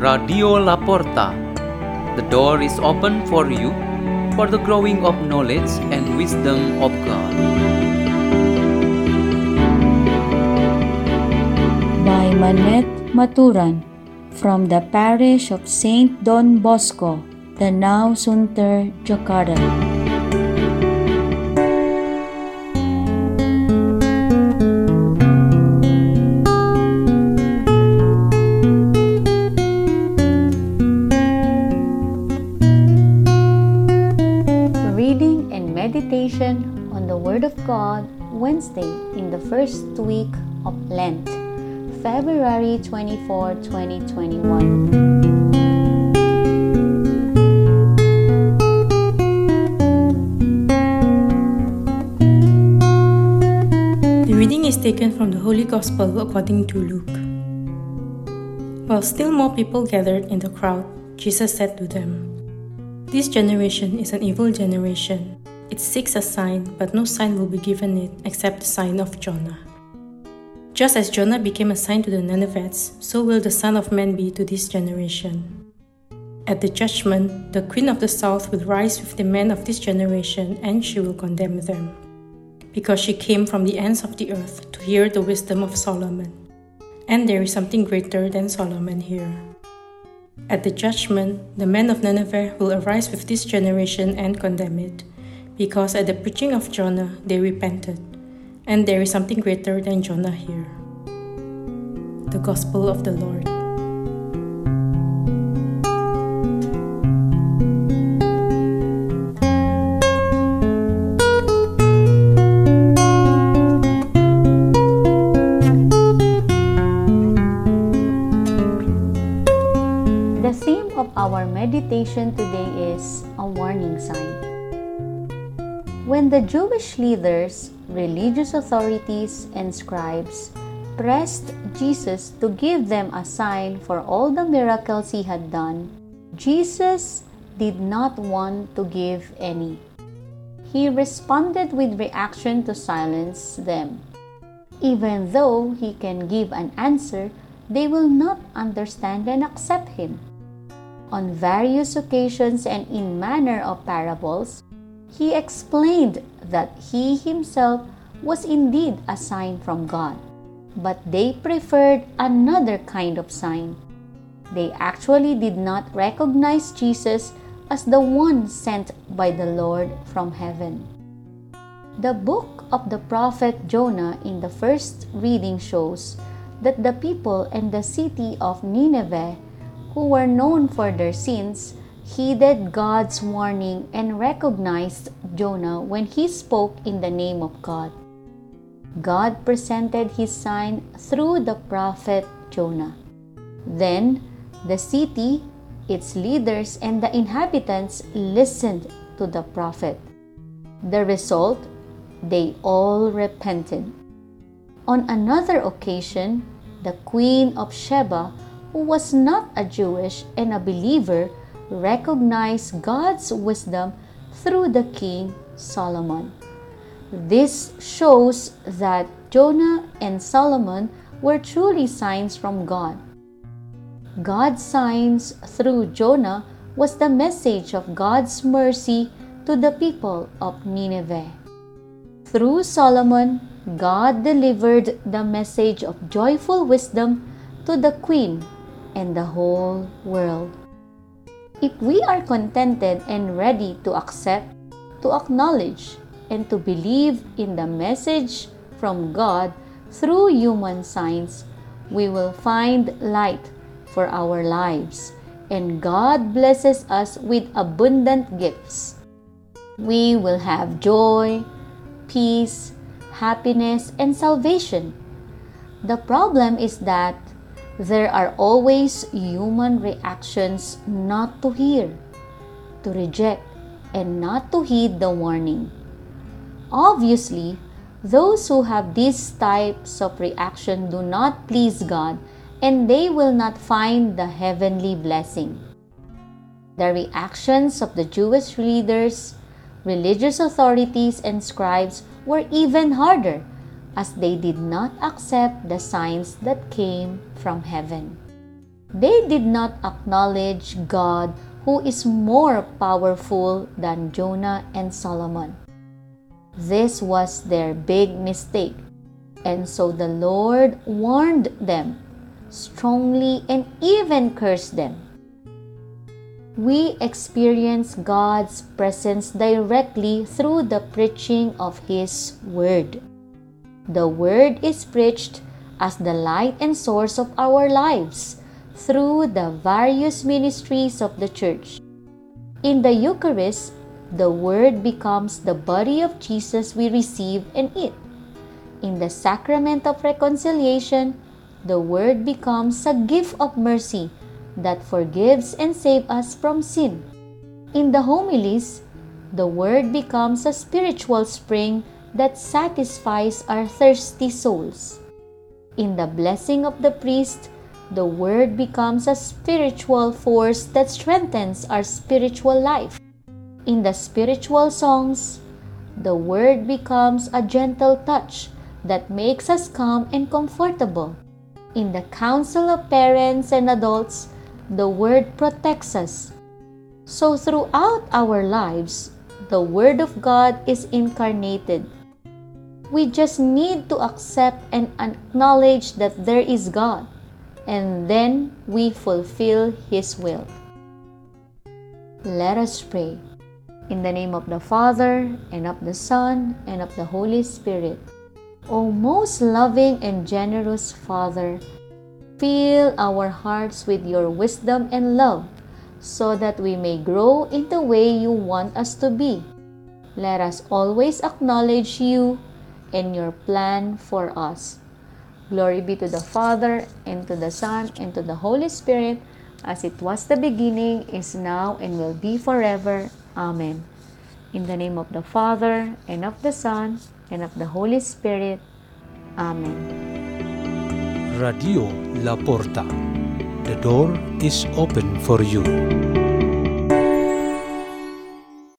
Radio La Porta. The door is open for you for the growing of knowledge and wisdom of God. by Manette Maturan from the parish of Saint Don Bosco, Danau Sunter, Jakarta. Meditation on the Word of God Wednesday in the first week of Lent. February 24, 2021. The reading is taken from the Holy Gospel according to Luke. While still more people gathered in the crowd, Jesus said to them, This generation is an evil generation. It seeks a sign, but no sign will be given it except the sign of Jonah. Just as Jonah became a sign to the Ninevites, so will the Son of Man be to this generation. At the judgment, the Queen of the South will rise with the men of this generation, and she will condemn them because she came from the ends of the earth to hear the wisdom of Solomon. And there is something greater than Solomon here. At the judgment, the men of Nineveh will arise with this generation and condemn it, because at the preaching of Jonah they repented, and there is something greater than Jonah here. The Gospel of the Lord. The theme of our meditation today is a warning sign. When the Jewish leaders, religious authorities, and scribes pressed Jesus to give them a sign for all the miracles he had done, Jesus did not want to give any. He responded with reaction to silence them. Even though he can give an answer, they will not understand and accept him. On various occasions and in manner of parables, he explained that he himself was indeed a sign from God, but they preferred another kind of sign. They actually did not recognize Jesus as the one sent by the Lord from heaven. The book of the prophet Jonah in the first reading shows that the people and the city of Nineveh, who were known for their sins, heeded God's warning and recognized Jonah when he spoke in the name of God. God presented his sign through the prophet Jonah. Then the city, its leaders, and the inhabitants listened to the prophet. The result, they all repented. On another occasion, the queen of Sheba, who was not a Jewish and a believer, recognized God's wisdom through the king Solomon. This shows that Jonah and Solomon were truly signs from God. God's signs through Jonah was the message of God's mercy to the people of Nineveh. Through Solomon, God delivered the message of joyful wisdom to the queen and the whole world. If we are contented and ready to accept, to acknowledge, and to believe in the message from God through human signs, we will find light for our lives, and God blesses us with abundant gifts. We will have joy, peace, happiness, and salvation. The problem is that there are always human reactions not to hear, to reject, and not to heed the warning. Obviously, those who have these types of reaction do not please God and they will not find the heavenly blessing. The reactions of the Jewish leaders, religious authorities, and scribes were even harder as they did not accept the signs that came from heaven. They did not acknowledge God who is more powerful than Jonah and Solomon. This was their big mistake. And so the Lord warned them strongly and even cursed them. We experience God's presence directly through the preaching of His Word. The Word is preached as the light and source of our lives through the various ministries of the Church. In the Eucharist, the Word becomes the body of Jesus we receive and eat. In the sacrament of reconciliation, the Word becomes a gift of mercy that forgives and saves us from sin. In the homilies, the Word becomes a spiritual spring that satisfies our thirsty souls. In the blessing of the priest, the Word becomes a spiritual force that strengthens our spiritual life. In the spiritual songs, the Word becomes a gentle touch that makes us calm and comfortable. In the counsel of parents and adults, the Word protects us. So, throughout our lives, the Word of God is incarnated. We just need to accept and acknowledge that there is God, and then we fulfill His will. Let us pray. In the name of the Father, and of the Son, and of the Holy Spirit. O most loving and generous Father, fill our hearts with your wisdom and love so that we may grow in the way you want us to be. Let us always acknowledge you and your plan for us. Glory be to the Father, and to the Son, and to the Holy Spirit, as it was the beginning, is now, and will be forever. Amen. In the name of the Father, and of the Son, and of the Holy Spirit. Amen. Radio La Porta. The door is open for you.